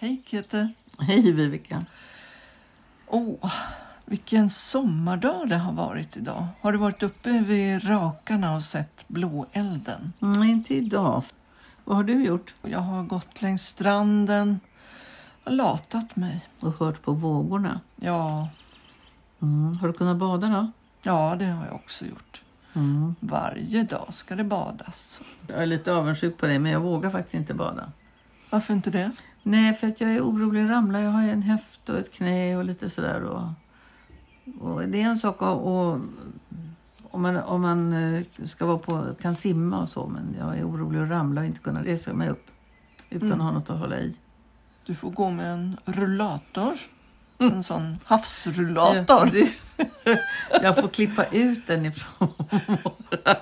Hej Kete! Hej Vivica. Åh, vilken sommardag det har varit idag. Har du varit uppe vid Rakarna och sett blåelden? Mm, inte idag. Vad har du gjort? Jag har gått längs stranden och latat mig. Och hört på vågorna. Ja, Mm. Har du kunnat bada då? ja, det har jag också gjort. Mm. Varje dag ska det badas. Jag är lite avundsjuk på dig men jag vågar faktiskt inte bada. Varför inte det? Nej, för att jag är orolig att ramla. Jag har ju en höft och ett knä och lite sådär. Och, och det är en sak att, och, om man, om man eh, ska vara på, kan simma och så. Men jag är orolig att ramla och inte kunna resa mig upp utan Mm. att ha något att hålla i. Du får gå med en rullator. En sån havsrullator. Ja, jag får klippa ut den ifrån våra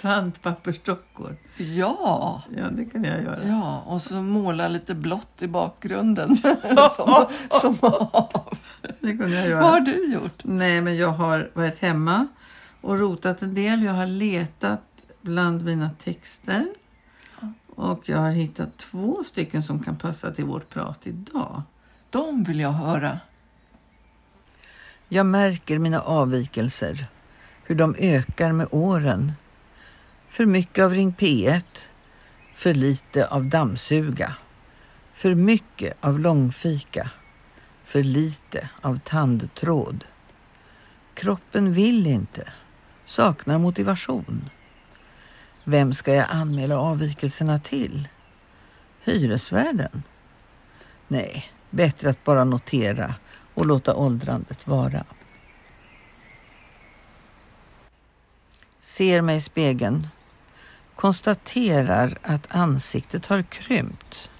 tandpappersdockor. Ja, Ja, det kan jag göra. ja, och så måla lite blått i bakgrunden. som, som. Det kunde jag göra. Vad har du gjort? Nej, men jag har varit hemma och rotat en del. Jag har letat bland mina texter. Och jag har hittat två stycken som kan passa till vårt prat idag. De vill jag höra. Jag märker mina avvikelser, hur de ökar med åren. För mycket av Ring P1, för lite av dammsuga. För mycket av långfika, för lite av tandtråd. Kroppen vill inte, saknar motivation. Vem ska jag anmäla avvikelserna till? Hyresvärden? Nej, bättre att bara notera och låta åldrandet vara. Ser mig i spegeln. Konstaterar att ansiktet har krympt.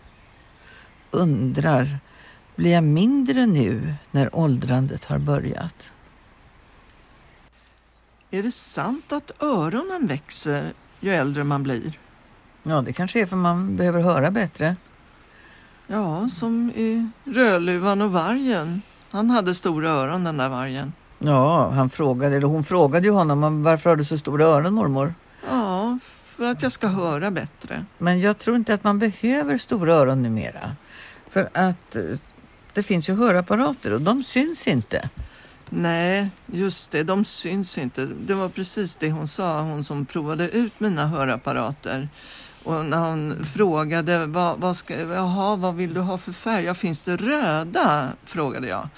Undrar, blir jag mindre nu när åldrandet har börjat? Är det sant att öronen växer ju äldre man blir? Ja, det kanske är för man behöver höra bättre. Ja, som i Rödluvan och vargen. Han hade stora öron den där vargen. Ja, han frågade, eller hon frågade ju honom om varför har du så stora öron mormor? För att jag ska höra bättre. Men jag tror inte att man behöver stora öron numera. För att eh, det finns ju hörapparater och de syns inte. Nej, just det, de syns inte. Det var precis det hon sa, hon som provade ut mina hörapparater. Och när hon frågade, vad, vad, ska, jaha, vad vill du ha för färg? Ja, finns det röda? frågade jag.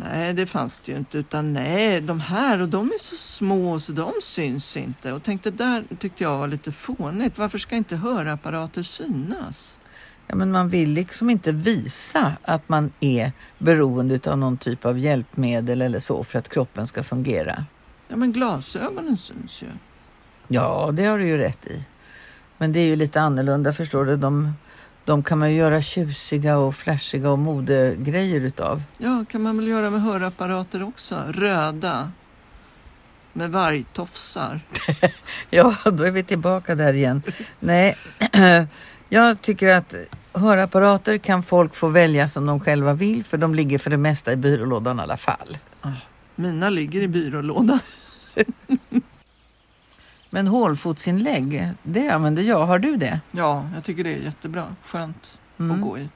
Nej, det fanns det ju inte, utan nej, de här och de är så små så de syns inte. Och tänkte där tyckte jag var lite fånigt. Varför ska inte hörapparater synas? Ja, men man vill liksom inte visa att man är beroende av någon typ av hjälpmedel eller så för att kroppen ska fungera. Ja, men glasögonen syns ju. Ja, det har du ju rätt i. Men det är ju lite annorlunda förstår du. De, de kan man ju göra tjusiga och flashiga och modegrejer utav. Ja, kan man väl göra med hörapparater också. Röda. Med vargtofsar. Ja, då är vi tillbaka där igen. Nej, jag tycker att hörapparater kan folk få välja som de själva vill för de ligger för det mesta i byrålådan i alla fall. Mina ligger i byrålådan. Men hålfotsinlägg, det använder jag. Har du det? Ja, jag tycker det är jättebra. Skönt Mm. att gå i.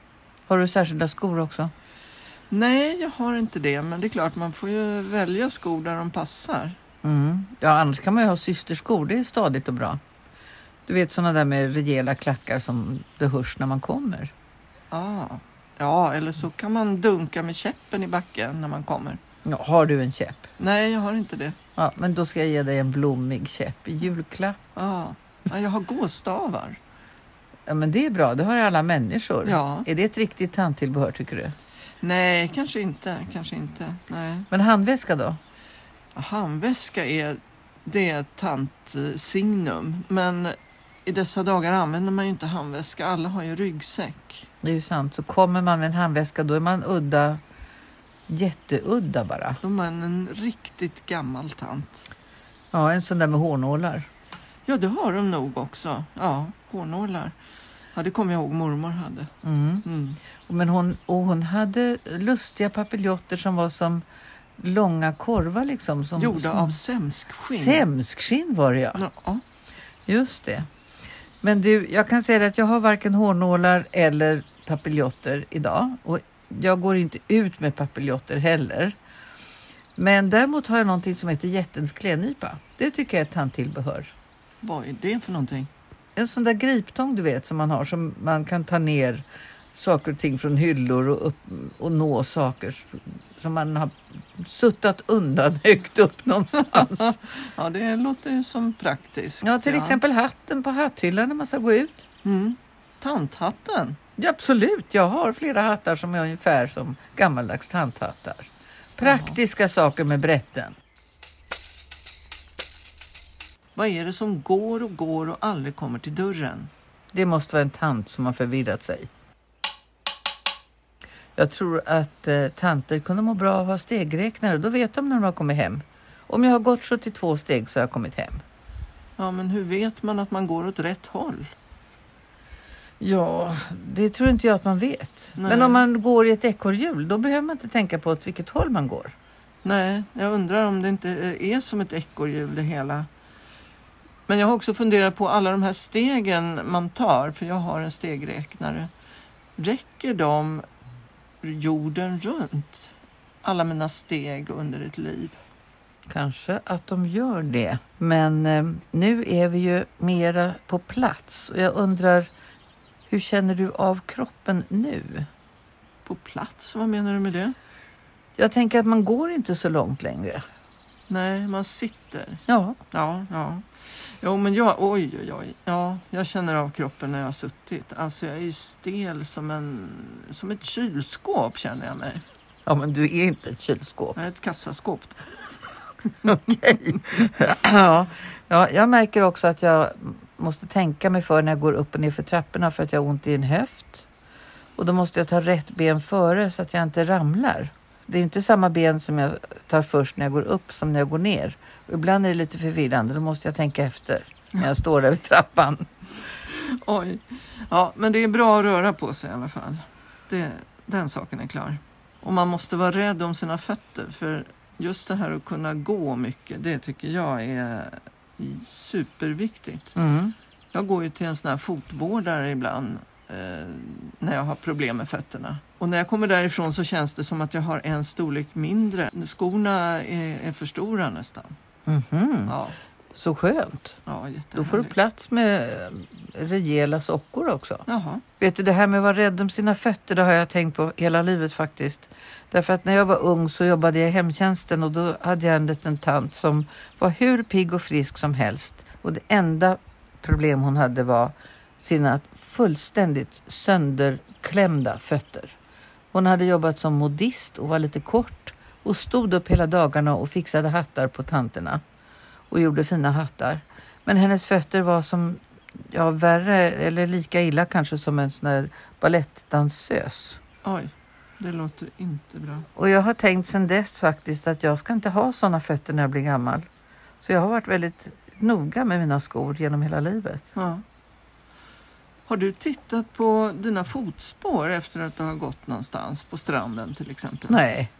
Har du särskilda skor också? Nej, jag har inte det. Men det är klart, man får ju välja skor där de passar. Mm. Ja, annars kan man ju ha systerskor. Det är stadigt och bra. Du vet sådana där med rejäla klackar som det hörs när man kommer. Ah. Ja, eller så kan man dunka med käppen i backen när man kommer. Ja, har du en käpp? Nej, jag har inte det. Ja, men då ska jag ge dig en blommig käpp i julklapp. Ja, jag har gåstavar. Ja, men det är bra. Det har alla människor. Ja. Är det ett riktigt tandtillbehör tycker du? Nej, kanske inte. Kanske inte. Nej. Men handväska då? Handväska är, det är ett tantsignum. Men i dessa dagar använder man ju inte handväska. Alla har ju ryggsäck. Det är ju sant. Så kommer man med en handväska då är man udda jätteudda bara. De är en riktigt gammal tant. Ja, en sån där med hårnålar. Ja, det har de nog också. Ja, hårnålar. Ja, det kommer jag ihåg mormor hade. Mm. Mm. Men hon, och hon hade lustiga papiljotter som var som långa korvar liksom. Som, Gjorda som, av sämskskinn. Sämskskinn var det ja. Ja. Just det. Men du, jag kan säga att jag har varken hårnålar eller papiljotter idag. Och jag går inte ut med papiljotter heller. Men däremot har jag någonting som heter jättens klädnypa. Det tycker jag är ett tandtillbehör. Vad är det för någonting? En sån där griptång du vet som man har som man kan ta ner saker och ting från hyllor och, upp, och nå saker som man har suttat undan högt upp någonstans. Ja, det låter ju som praktiskt. Ja, till exempel hatten på hatthyllan när man ska gå ut. Mm. Tanthatten. Ja, absolut, jag har flera hattar som är ungefär som gammaldags tanthattar. Praktiska saker med brätten. Vad är det som går och går och aldrig kommer till dörren? Det måste vara en tant som har förvirrat sig. Jag tror att eh, tanter kunde må bra av att ha stegräknare. Då vet de när de har kommit hem. Om jag har gått 72 steg så har jag kommit hem. Ja, men hur vet man att man går åt rätt håll? Ja, det tror inte jag att man vet. Nej. Men om man går i ett ekorrhjul, då behöver man inte tänka på åt vilket håll man går. Nej, jag undrar om det inte är som ett ekorrhjul det hela. Men jag har också funderat på alla de här stegen man tar, för jag har en stegräknare. Räcker de jorden runt? Alla mina steg under ett liv. Kanske att de gör det. Men eh, nu är vi ju mera på plats. Och jag undrar, hur känner du av kroppen nu? På plats, vad menar du med det? Jag tänker att man går inte så långt längre. Nej, man sitter. Ja, Ja, ja. Jo, men jag, oj, oj, oj. Ja, jag känner av kroppen när jag har suttit. Alltså, jag är ju stel som, en, som ett kylskåp känner jag mig. ja men du är inte ett kylskåp. Jag är ett kassaskåp. Okej. ja, ja, jag märker också att jag måste tänka mig för när jag går upp och ner för trapporna för att jag har ont i en höft. Och då måste jag ta rätt ben före så att jag inte ramlar. Det är inte samma ben som jag tar först när jag går upp som när jag går ner. Och ibland är det lite förvirrande, då måste jag tänka efter när jag står där vid trappan. Oj. Ja, men det är bra att röra på sig i alla fall. Det, den saken är klar. Och man måste vara rädd om sina fötter för just det här att kunna gå mycket, det tycker jag är superviktigt. Mm. Jag går ju till en sån här fotvårdare ibland eh, när jag har problem med fötterna. Och när jag kommer därifrån så känns det som att jag har en storlek mindre. Skorna är, är för stora nästan. Mhm. Ja, Så skönt. ja Då får du plats med rejäla sockor också. Jaha. Vet du, det här med att vara rädd om sina fötter, det har jag tänkt på hela livet faktiskt. Därför att när jag var ung så jobbade jag i hemtjänsten och då hade jag en liten tant som var hur pigg och frisk som helst. Och det enda problem hon hade var sina fullständigt sönderklämda fötter. Hon hade jobbat som modist och var lite kort och stod upp hela dagarna och fixade hattar på tanterna och gjorde fina hattar. Men hennes fötter var som ja, värre eller lika illa kanske som en sån här balettdansös. Oj, det låter inte bra. Och jag har tänkt sedan dess faktiskt att jag ska inte ha såna fötter när jag blir gammal. Så jag har varit väldigt noga med mina skor genom hela livet. Ja. Har du tittat på dina fotspår efter att du har gått någonstans på stranden till exempel? Nej.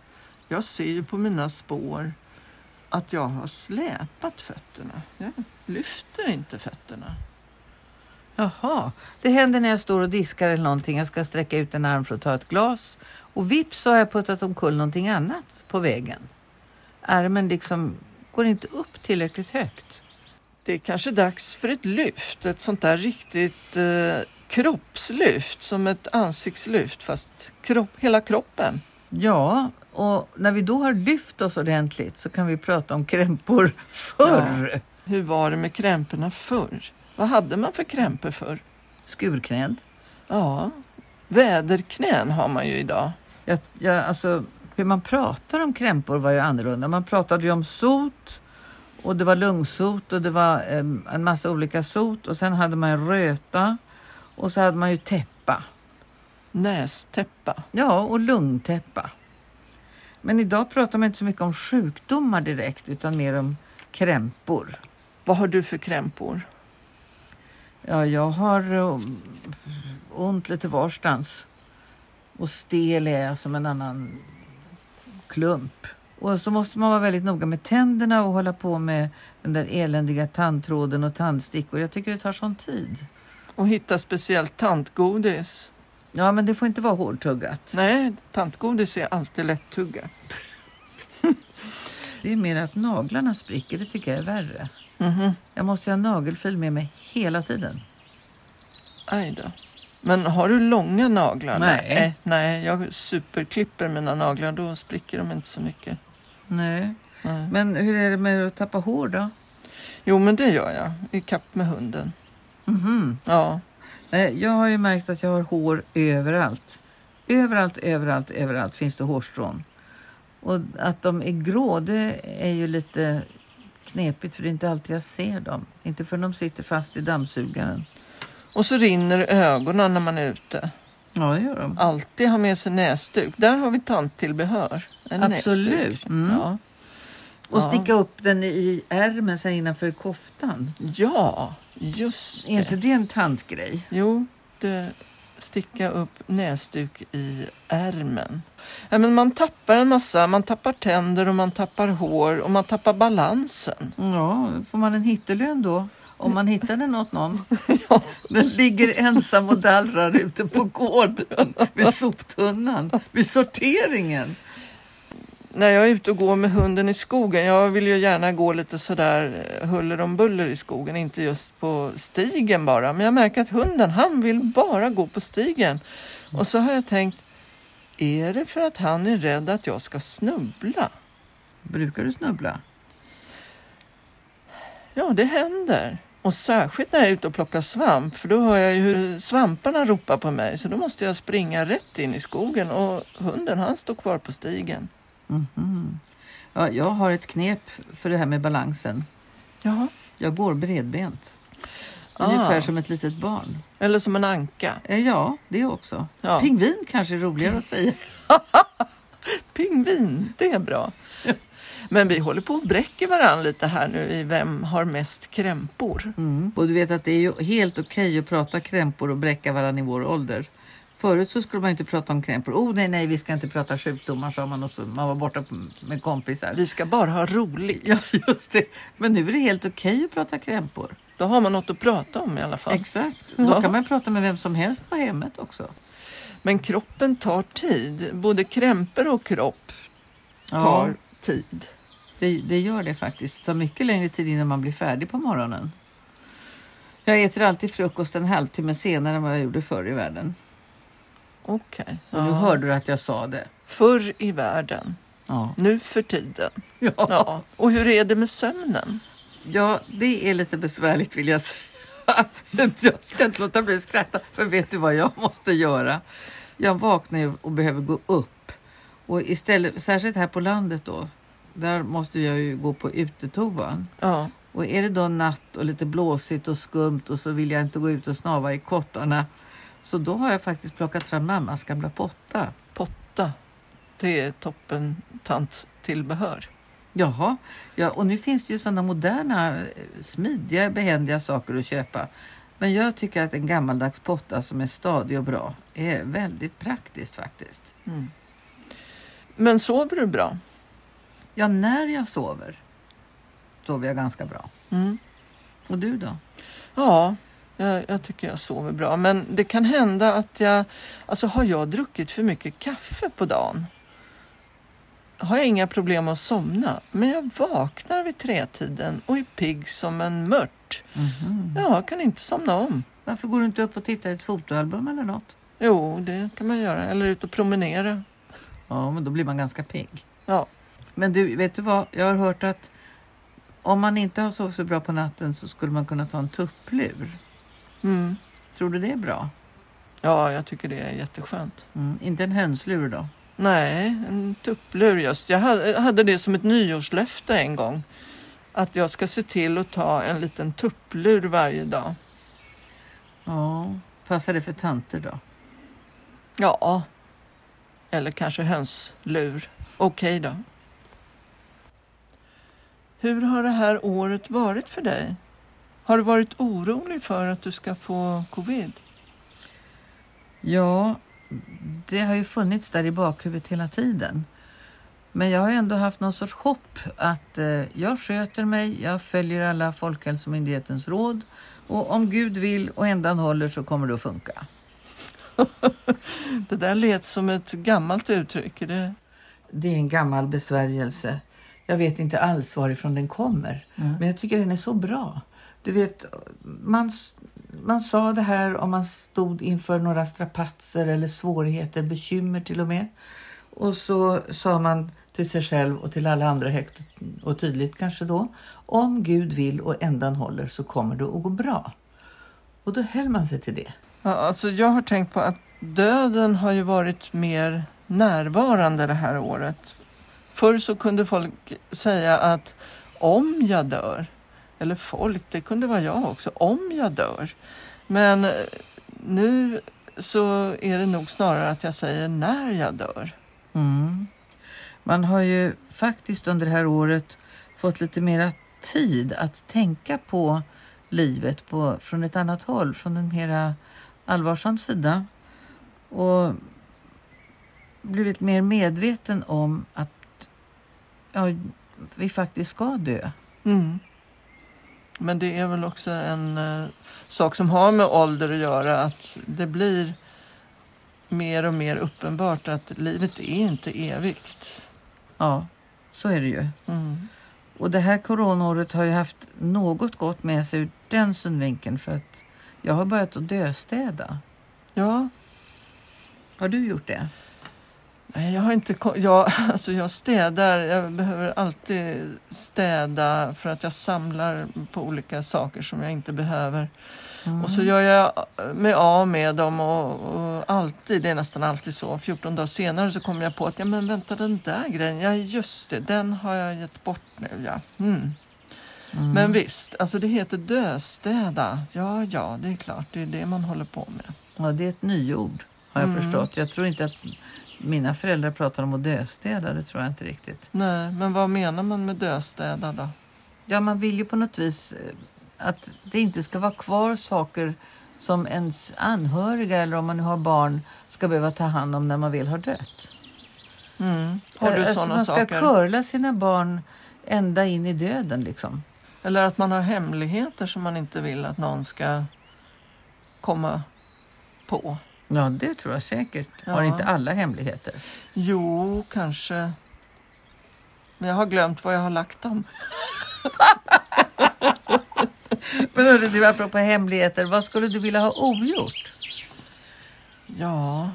Jag ser ju på mina spår att jag har släpat fötterna. Jag lyfter inte fötterna. Jaha. Det händer när jag står och diskar eller någonting. Jag ska sträcka ut en arm för att ta ett glas. Och vips så har jag puttat omkull någonting annat på vägen. Armen liksom går inte upp tillräckligt högt. Det är kanske dags för ett lyft, ett sånt där riktigt eh, kroppslyft, som ett ansiktslyft fast kropp, hela kroppen. Ja, och när vi då har lyft oss ordentligt så kan vi prata om krämpor förr. Hur var det med krämporna förr? Vad hade man för krämpor förr? Skurknäd. Ja, väderknän har man ju idag. Jag, jag, alltså, hur man pratar om krämpor var ju annorlunda. Man pratade ju om sot och det var lungsot och det var em, en massa olika sot och sen hade man röta och så hade man ju täppa. Nästäppa. Ja, och lungtäppa. Men idag pratar man inte så mycket om sjukdomar direkt utan mer om krämpor. Vad har du för krämpor? Ja, jag har eh, ont lite varstans. Och stel är jag som en annan klump. Och så måste man vara väldigt noga med tänderna och hålla på med den där eländiga tandtråden och tandstickor. Jag tycker det tar sån tid. Och hitta speciellt tantgodis? Ja, men det får inte vara hårdtuggat. Nej, tantgodis är alltid lättuggat. Det är mer att naglarna spricker, det tycker jag är värre. Mhm. Jag måste ha nagelfil med mig hela tiden. Aj då. Men har du långa naglar? Nej. Nej, jag superklipper mina naglar. Då spricker de inte så mycket. Nej. Nej. Men hur är det med att tappa hår då? Jo, men det gör jag. I kapp med hunden. Mhm. Ja. Nej, jag har ju märkt att jag har hår överallt. Överallt, överallt, överallt finns det hårstrån. Och att de är grå, det är ju lite knepigt för det är inte alltid jag ser dem. Inte förrän de sitter fast i dammsugaren. Och så rinner ögonen när man är ute. Ja, det gör de. Alltid ha med sig näsduk. Där har vi tanttillbehör. En Absolut. Näsduk. Mm. Ja. Och sticka upp den i ärmen sen innanför koftan. ja, just Är inte det. det en tantgrej? Jo, det sticka upp näsduk i ärmen. Ja, men man tappar en massa. Man tappar tänder och man tappar hår och man tappar balansen. Ja, får man en hittelön då? Om man hittar den åt någon. Den ligger ensam och dallrar ute på gården vid soptunnan, vid sorteringen. När jag är ute och går med hunden i skogen, jag vill ju gärna gå lite sådär eh, huller om buller i skogen, inte just på stigen bara. Men jag märker att hunden, han vill bara gå på stigen. Och så har jag tänkt, är det för att han är rädd att jag ska snubbla? Brukar du snubbla? Ja, det händer. Och särskilt när jag är ute och plockar svamp, för då hör jag ju hur svamparna ropar på mig. Så då måste jag springa rätt in i skogen och hunden han står kvar på stigen. Mhm. Ja, jag har ett knep för det här med balansen. Jaha. Jag går bredbent. Ah. Ungefär som ett litet barn. Eller som en anka. Eh, Ja, det också. Ja. Pingvin kanske är roligare att säga. Pingvin, det är bra. Men vi håller på att bräcka varandra lite här nu i vem har mest krämpor. Mm. Och du vet att det är ju helt okej att prata krämpor och bräcka varandra i vår ålder. Förut så skulle man inte prata om krämpor. Oh nej, nej, vi ska inte prata sjukdomar sa man och så man var borta med kompisar. Vi ska bara ha roligt. Ja, just det. Men nu är det helt okej att prata krämpor. Då har man något att prata om i alla fall. Exakt. Då Ja. kan man prata med vem som helst på hemmet också. Men kroppen tar tid. Både krämpor och kropp tar tid. det, det gör det faktiskt. Det tar mycket längre tid innan man blir färdig på morgonen. Jag äter alltid frukost en halvtimme senare än vad jag gjorde förr i världen. Okej. Nu Ja. hörde du att jag sa det. Förr i världen, Ja. nu för tiden. Ja. Ja. Och hur är det med sömnen? ja, det är lite besvärligt vill jag säga. Jag ska inte låta bli att skratta, för vet du vad jag måste göra? Jag vaknar och behöver gå upp. Och istället, särskilt här på landet då, där måste jag ju gå på utetoan. Ja. Och är det då natt och lite blåsigt och skumt och så vill jag inte gå ut och snava i kottarna. Så då har jag faktiskt plockat fram mammas gamla potta. Potta, det är toppen tanttillbehör. Jaha, ja, och nu finns det ju sådana moderna, eh, smidiga, behändiga saker att köpa. Men jag tycker att en gammaldags potta som är stadig och bra är väldigt praktiskt faktiskt. Men sover du bra? Ja, när jag sover sover jag ganska bra. Mm. Och du då? Ja, jag, jag tycker jag sover bra. Men det kan hända att jag... Alltså har jag druckit för mycket kaffe på dagen har jag inga problem att somna. Men jag vaknar vid tretiden och är pigg som en mört. Mhm. Ja, jag kan inte somna om. Varför går du inte upp och tittar i ett fotoalbum eller något? Jo, det kan man göra. Eller ut och promenera. Ja, men då blir man ganska pigg. Ja, Men du, vet du vad? Jag har hört att om man inte har sovit så bra på natten så skulle man kunna ta en tupplur. mm. Tror du det är bra? ja jag tycker det är jätteskönt. Mm, inte en hönslur då? Nej, en tupplur just. Jag hade- det som ett nyårslöfte en gång. Att jag ska se till att ta en liten tupplur varje dag. Ja, passar det för tanter då? Ja, eller kanske hönslur. Okej då. Hur har det här året varit för dig? Har du varit orolig för att du ska få covid? Ja, det har ju funnits där i bakhuvudet hela tiden. Men jag har ändå haft någon sorts hopp att eh, jag sköter mig, jag följer alla Folkhälsomyndighetens råd och om Gud vill och ändan håller så kommer det att funka. det där lät som ett gammalt uttryck. Det... det är en gammal besvärjelse. Jag vet inte alls varifrån den kommer, mm. men jag tycker den är så bra. Du vet, man, man sa det här om man stod inför några strapatser eller svårigheter, bekymmer till och med. Och så sa man till sig själv och till alla andra högt och tydligt kanske då. Om Gud vill och ändan håller så kommer det att gå bra. Och då höll man sig till det. Ja, alltså jag har tänkt på att döden har ju varit mer närvarande det här året. Förr så kunde folk säga att om jag dör, eller folk, det kunde vara jag också, om jag dör. Men eh, nu så är det nog snarare att jag säger när jag dör. Mm. Man har ju faktiskt under det här året fått lite mera tid att tänka på livet på, från ett annat håll, från en mera allvarsam sida. Och blivit mer medveten om att ja, vi faktiskt ska dö. Mm. Men det är väl också en uh, sak som har med ålder att göra, att det blir mer och mer uppenbart att livet är inte evigt. Ja, så är det ju. Mm. Och det här coronaåret har ju haft något gott med sig ur den synvinkeln för att jag har börjat att döstäda. Ja. Har du gjort det? Nej, jag har inte... Jag, alltså jag städar. Jag behöver alltid städa för att jag samlar på olika saker som jag inte behöver. Mm. Och så gör jag mig av med dem och, och, alltid, det är nästan alltid så, 14 dagar senare så kommer jag på att ja men vänta den där grejen, ja just det, den har jag gett bort nu ja. Mm. Mm. Men visst, alltså det heter döstäda. Ja, ja, det är klart, det är det man håller på med. Ja, det är ett nyord har jag mm. förstått. Jag tror inte att mina föräldrar pratar om att döstäda, det tror jag inte riktigt. Nej, men vad menar man med döstäda då? Ja, man vill ju på något vis eh, att det inte ska vara kvar saker som ens anhöriga eller om man nu har barn ska behöva ta hand om när man väl har dött. Mm. Har du alltså, sådana man ska saker? curla sina barn ända in i döden liksom. Eller att man har hemligheter som man inte vill att någon ska komma på. Ja, det tror jag säkert. Ja. Har inte alla hemligheter? Jo, kanske. Men jag har glömt var jag har lagt dem. Men hörru du, apropå hemligheter, vad skulle du vilja ha ogjort? Ja,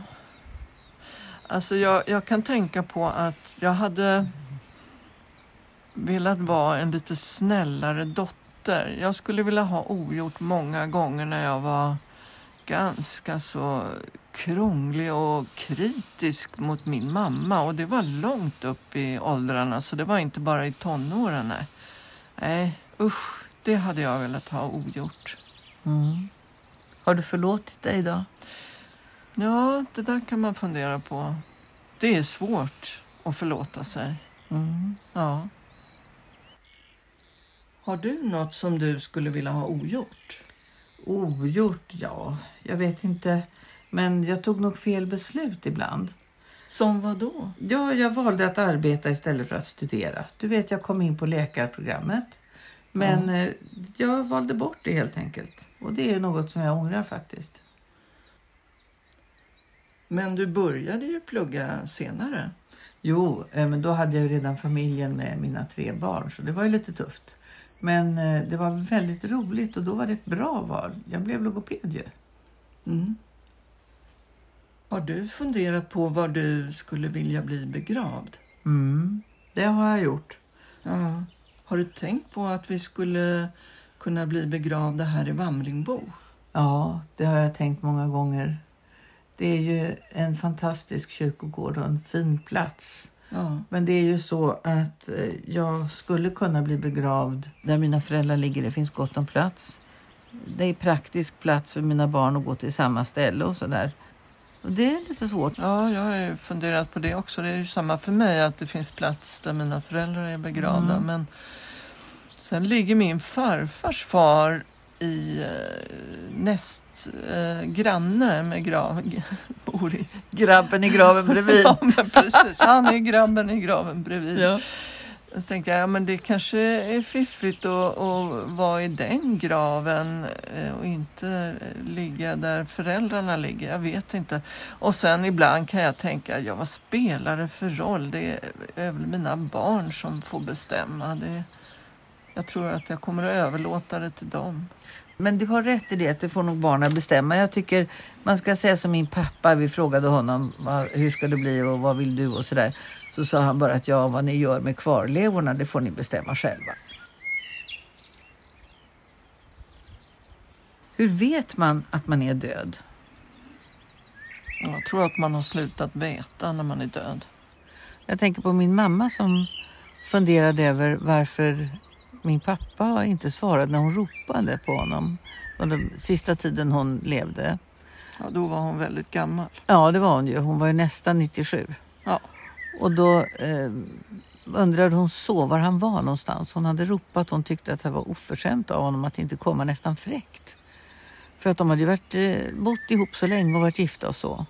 alltså jag, jag kan tänka på att jag hade velat vara en lite snällare dotter. Jag skulle vilja ha ogjort många gånger när jag var ganska så krånglig och kritisk mot min mamma och det var långt upp i åldrarna så det var inte bara i tonåren. Nej, nej usch, det hade jag velat ha ogjort. Mm. Har du förlåtit dig då? Ja, det där kan man fundera på. Det är svårt att förlåta sig. Mm. Ja. Har du något som du skulle vilja ha ogjort? Ogjort? Ja, jag vet inte. Men jag tog nog fel beslut ibland. Som vad då? Ja, jag valde att arbeta istället för att studera. Du vet, jag kom in på läkarprogrammet. Men ja. Eh, jag valde bort det helt enkelt. Och det är något som jag ångrar faktiskt. Men du började ju plugga senare. Jo, eh, men då hade jag ju redan familjen med mina tre barn så det var ju lite tufft. Men eh, det var väldigt roligt och då var det ett bra val. Jag blev logoped ju. Mm. Har du funderat på var du skulle vilja bli begravd? Mm, det har jag gjort. Ja. Har du tänkt på att vi skulle kunna bli begravda här i Vamringbo? Ja, det har jag tänkt många gånger. Det är ju en fantastisk kyrkogård och en fin plats. Ja. Men det är ju så att eh, jag skulle kunna bli begravd där mina föräldrar ligger. Det finns gott om plats. Det är praktisk plats för mina barn att gå till samma ställe och sådär. Och det är lite svårt. Ja, jag har ju funderat på det också. Det är ju samma för mig att det finns plats där mina föräldrar är begravda. Mm. Men sen ligger min farfars far i eh, näst eh, granne med grav, bor i Grabben i graven bredvid. Ja, men precis. Han är grabben i graven bredvid. Ja. Så tänkte jag, ja, men det kanske är fiffigt att, att vara i den graven eh, och inte ligga där föräldrarna ligger. Jag vet inte. Och sen ibland kan jag tänka, ja vad spelar det för roll? Det är, är väl mina barn som får bestämma. Det, jag tror att jag kommer att överlåta det till dem. Men du har rätt i det, att det får nog barnen bestämma. Jag tycker man ska säga som min pappa, vi frågade honom hur ska det bli och vad vill du och sådär. Så sa han bara att ja, vad ni gör med kvarlevorna, det får ni bestämma själva. Hur vet man att man är död? Jag tror att man har slutat veta när man är död. Jag tänker på min mamma som funderade över varför min pappa inte svarade när hon ropade på honom under sista tiden hon levde. Ja, då var hon väldigt gammal. Ja, det var hon ju. Hon var ju nästan 97. Ja. Och då eh, undrade hon så var han var någonstans. Hon hade ropat. Hon tyckte att det var oförskämt av honom att inte komma nästan fräckt. För att de hade ju varit, eh, bott ihop så länge och varit gifta och så.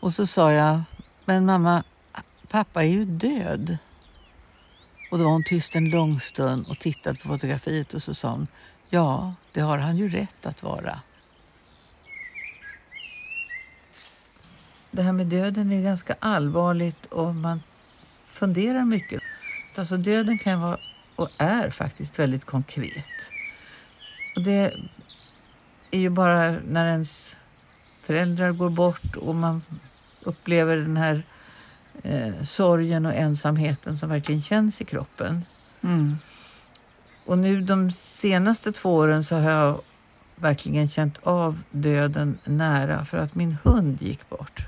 Och så sa jag, men mamma, pappa är ju död. Och då var hon tyst en lång stund och tittade på fotografiet och så sa hon, ja, det har han ju rätt att vara. Det här med döden är ganska allvarligt och man funderar mycket. Alltså döden kan vara och är faktiskt väldigt konkret. Och det är ju bara när ens föräldrar går bort och man upplever den här eh, sorgen och ensamheten som verkligen känns i kroppen. Mm. Och nu de senaste två åren så har jag verkligen känt av döden nära för att min hund gick bort.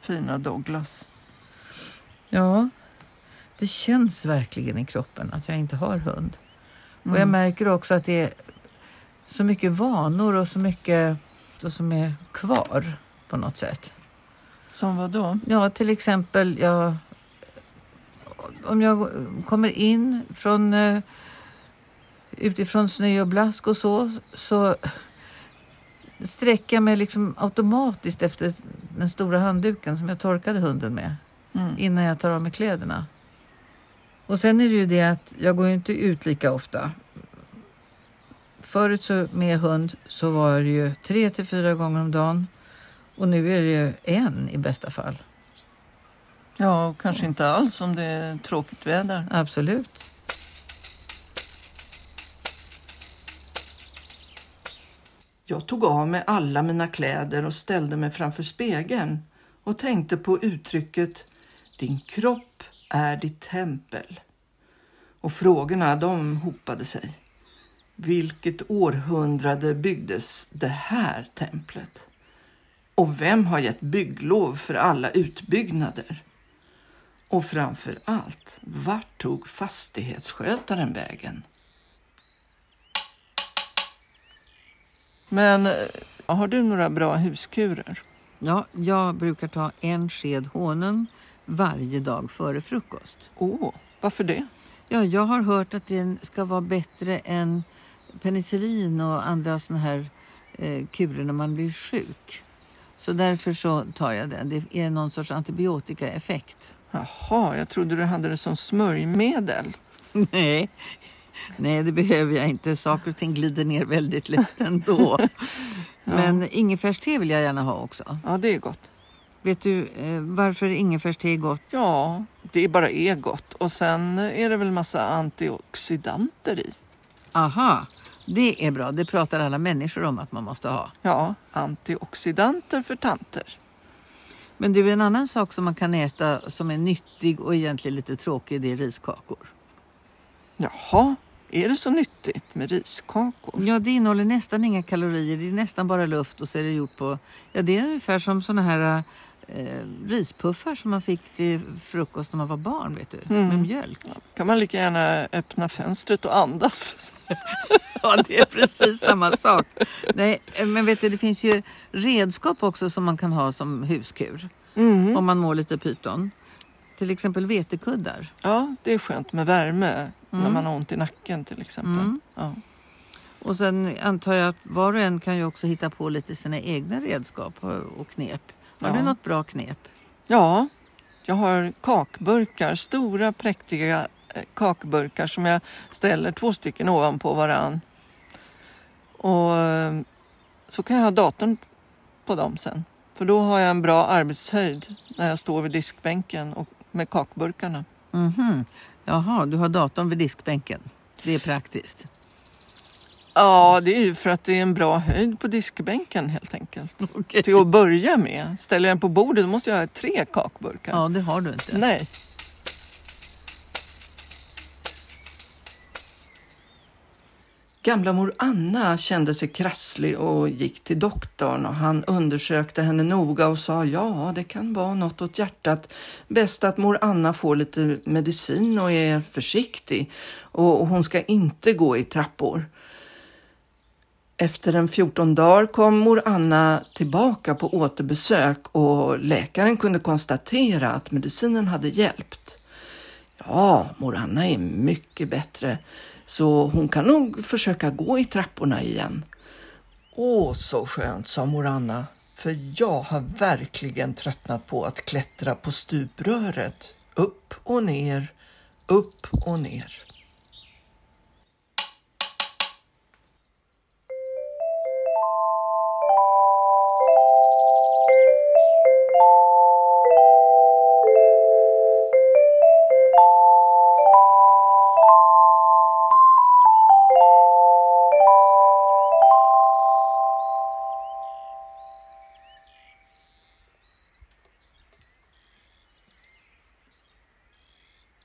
Fina Douglas. Ja, det känns verkligen i kroppen att jag inte har hund. Och jag Mm. märker också att det är så mycket vanor och så mycket som är kvar på något sätt. Som vad då? Ja, till exempel jag, om jag kommer in från eh, utifrån snö och blask och så, så sträcker jag mig liksom automatiskt efter den stora handduken som jag torkade hunden med Mm. innan jag tar av mig kläderna. Och sen är det ju det att jag går inte ut lika ofta. Förut så med hund så var det ju tre till fyra gånger om dagen och nu är det ju en i bästa fall. Ja, och kanske inte alls om det är tråkigt väder. Absolut. Jag tog av mig alla mina kläder och ställde mig framför spegeln och tänkte på uttrycket Din kropp är ditt tempel. Och frågorna de hopade sig. Vilket århundrade byggdes det här templet? Och vem har gett bygglov för alla utbyggnader? Och framför allt, vart tog fastighetsskötaren vägen? Men eh, har du några bra huskurer? Ja, jag brukar ta en sked honung varje dag före frukost. Åh, varför det? Ja, jag har hört att den ska vara bättre än penicillin och andra såna här eh, kurer när man blir sjuk. Så därför så tar jag den. Det är någon sorts antibiotikaeffekt. Jaha, jag trodde du hade det som smörjmedel. Nej. Nej, det behöver jag inte. Saker och ting glider ner väldigt lätt ändå. Men ingefärste vill jag gärna ha också. Ja, det är gott. Vet du eh, varför ingefärste är gott? Ja, det bara är gott. Och sen är det väl massa antioxidanter i. Aha, det är bra. Det pratar alla människor om att man måste ha. Ja, antioxidanter för tanter. Men du, en annan sak som man kan äta som är nyttig och egentligen lite tråkig, det är riskakor. Jaha, är det så nyttigt med riskakor? Ja, det innehåller nästan inga kalorier. Det är nästan bara luft och så är det gjort på... Ja, det är ungefär som såna här eh, rispuffar som man fick till frukost när man var barn, vet du, med mjölk. kan man lika gärna öppna fönstret och andas. Ja, det är precis samma sak. Nej, eh, men vet du, det finns ju redskap också som man kan ha som huskur Mm. om man mår lite pyton. Till exempel vetekuddar. Ja, det är skönt med värme när Mm. man har ont i nacken till exempel. Mm. Ja. Och sen antar jag att var och en kan ju också hitta på lite sina egna redskap och knep. Har Ja. du något bra knep? ja, jag har kakburkar, stora präktiga eh, kakburkar som jag ställer två stycken ovanpå varann. Och eh, så kan jag ha datorn på dem sen. För då har jag en bra arbetshöjd när jag står vid diskbänken och med kakburkarna. Mhm. Jaha, du har datorn vid diskbänken. Det är praktiskt. Ja, det är ju för att det är en bra höjd på diskbänken helt enkelt. Okej. Till att börja med. Ställer jag den på bordet då måste jag ha tre kakburkar. Ja, det har du inte. Nej. Gamla mor Anna kände sig krasslig och gick till doktorn och han undersökte henne noga och sa ja, det kan vara något åt hjärtat. Bäst att mor Anna får lite medicin och är försiktig och hon ska inte gå i trappor. Efter en 14 dagar kom mor Anna tillbaka på återbesök och läkaren kunde konstatera att medicinen hade hjälpt. Ja, mor Anna är mycket bättre så hon kan nog försöka gå i trapporna igen. Åh, så skönt, sa mor Anna. För jag har verkligen tröttnat på att klättra på stupröret. Upp och ner, upp och ner.